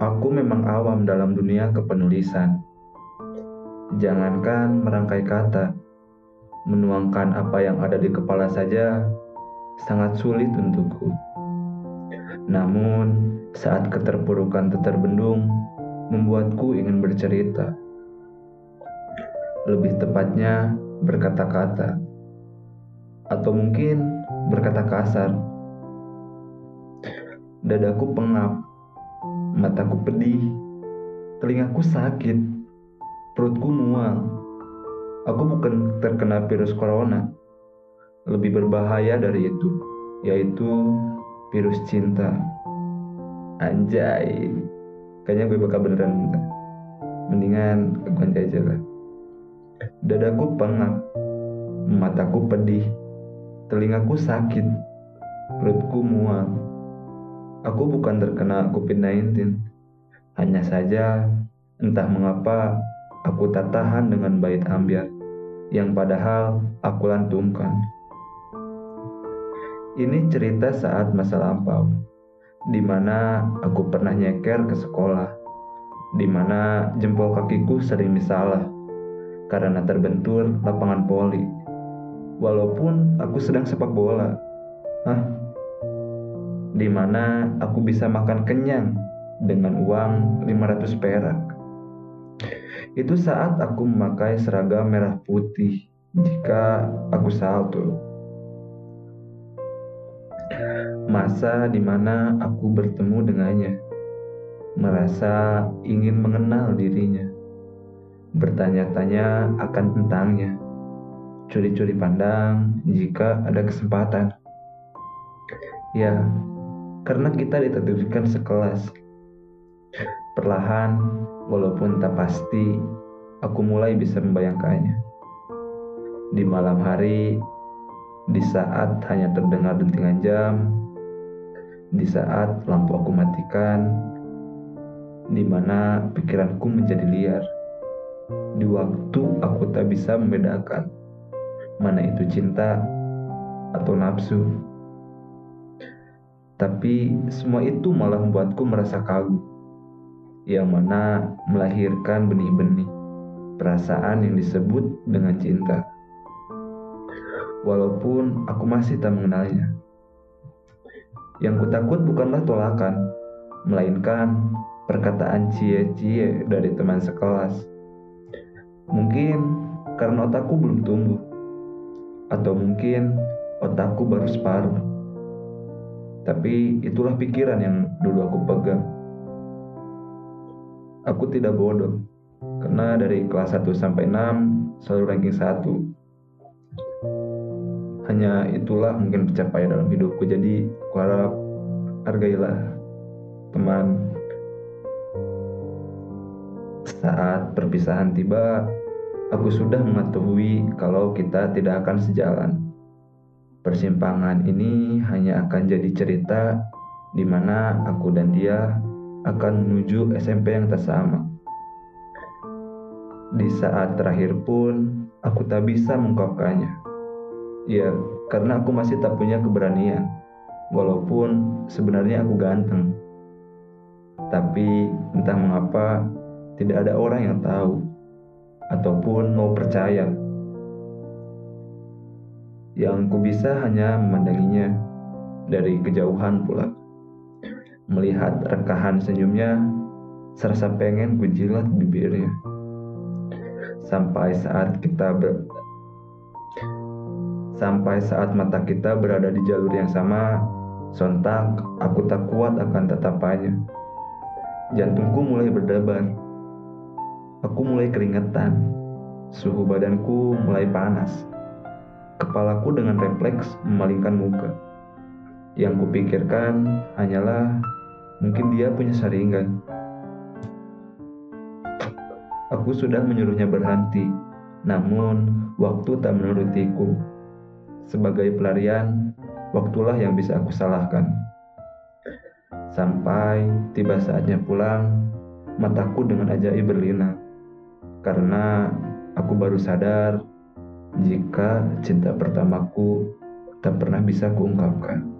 Aku memang awam dalam dunia kepenulisan. Jangankan merangkai kata, menuangkan apa yang ada di kepala saja sangat sulit untukku. Namun, saat keterpurukan terbendung, membuatku ingin bercerita. Lebih tepatnya, berkata-kata. Atau mungkin berkata kasar. Dadaku pengap, mataku pedih, telingaku sakit, perutku mual. Aku bukan terkena virus corona, lebih berbahaya dari itu, yaitu virus cinta. Anjay, kayaknya gue bakal beneran Mendingan gue aja lah. Dadaku pengap, mataku pedih, telingaku sakit, perutku mual. Aku bukan terkena COVID-19, hanya saja entah mengapa aku tak tahan dengan bait ambiar yang padahal aku lantumkan. Ini cerita saat masa lampau, di mana aku pernah nyeker ke sekolah, di mana jempol kakiku sering disalah karena terbentur lapangan poli. Walaupun aku sedang sepak bola, Hah? Di mana aku bisa makan kenyang dengan uang 500 perak. Itu saat aku memakai seragam merah putih jika aku salto masa di mana aku bertemu dengannya, merasa ingin mengenal dirinya, bertanya-tanya akan tentangnya, curi-curi pandang jika ada kesempatan. Ya, karena kita ditakdirkan sekelas. Perlahan, walaupun tak pasti, aku mulai bisa membayangkannya. Di malam hari, di saat hanya terdengar dentingan jam, di saat lampu aku matikan, di mana pikiranku menjadi liar. Di waktu aku tak bisa membedakan mana itu cinta atau nafsu. Tapi semua itu malah membuatku merasa kagum, yang mana melahirkan benih-benih perasaan yang disebut dengan cinta. Walaupun aku masih tak mengenalnya. Yang kutakut bukanlah tolakan, melainkan perkataan cie-cie dari teman sekelas. Mungkin karena otakku belum tumbuh, atau mungkin otakku baru separuh. Tapi itulah pikiran yang dulu aku pegang. Aku tidak bodoh, karena dari kelas 1 sampai 6 selalu ranking 1 hanya itulah mungkin pencapaian dalam hidupku. Jadi aku harap hargailah teman. Saat perpisahan tiba aku sudah mengetahui kalau kita tidak akan sejalan persimpangan ini hanya akan jadi cerita di mana aku dan dia akan menuju SMP yang tak sama di saat terakhir pun aku tak bisa mengungkapkannya Ya, karena aku masih tak punya keberanian. Walaupun sebenarnya aku ganteng. Tapi entah mengapa tidak ada orang yang tahu ataupun mau percaya. Yang ku bisa hanya memandanginya dari kejauhan pula. Melihat rekahan senyumnya, serasa pengen ku jilat bibirnya. Sampai saat kita ber Sampai saat mata kita berada di jalur yang sama, sontak aku tak kuat akan tatapannya. Jantungku mulai berdebar. Aku mulai keringetan. Suhu badanku mulai panas. Kepalaku dengan refleks memalingkan muka. Yang kupikirkan hanyalah mungkin dia punya saringan. Aku sudah menyuruhnya berhenti, namun waktu tak menurutiku. Sebagai pelarian, waktulah yang bisa aku salahkan. Sampai tiba saatnya pulang, mataku dengan ajaib berlinang. Karena aku baru sadar jika cinta pertamaku tak pernah bisa kuungkapkan.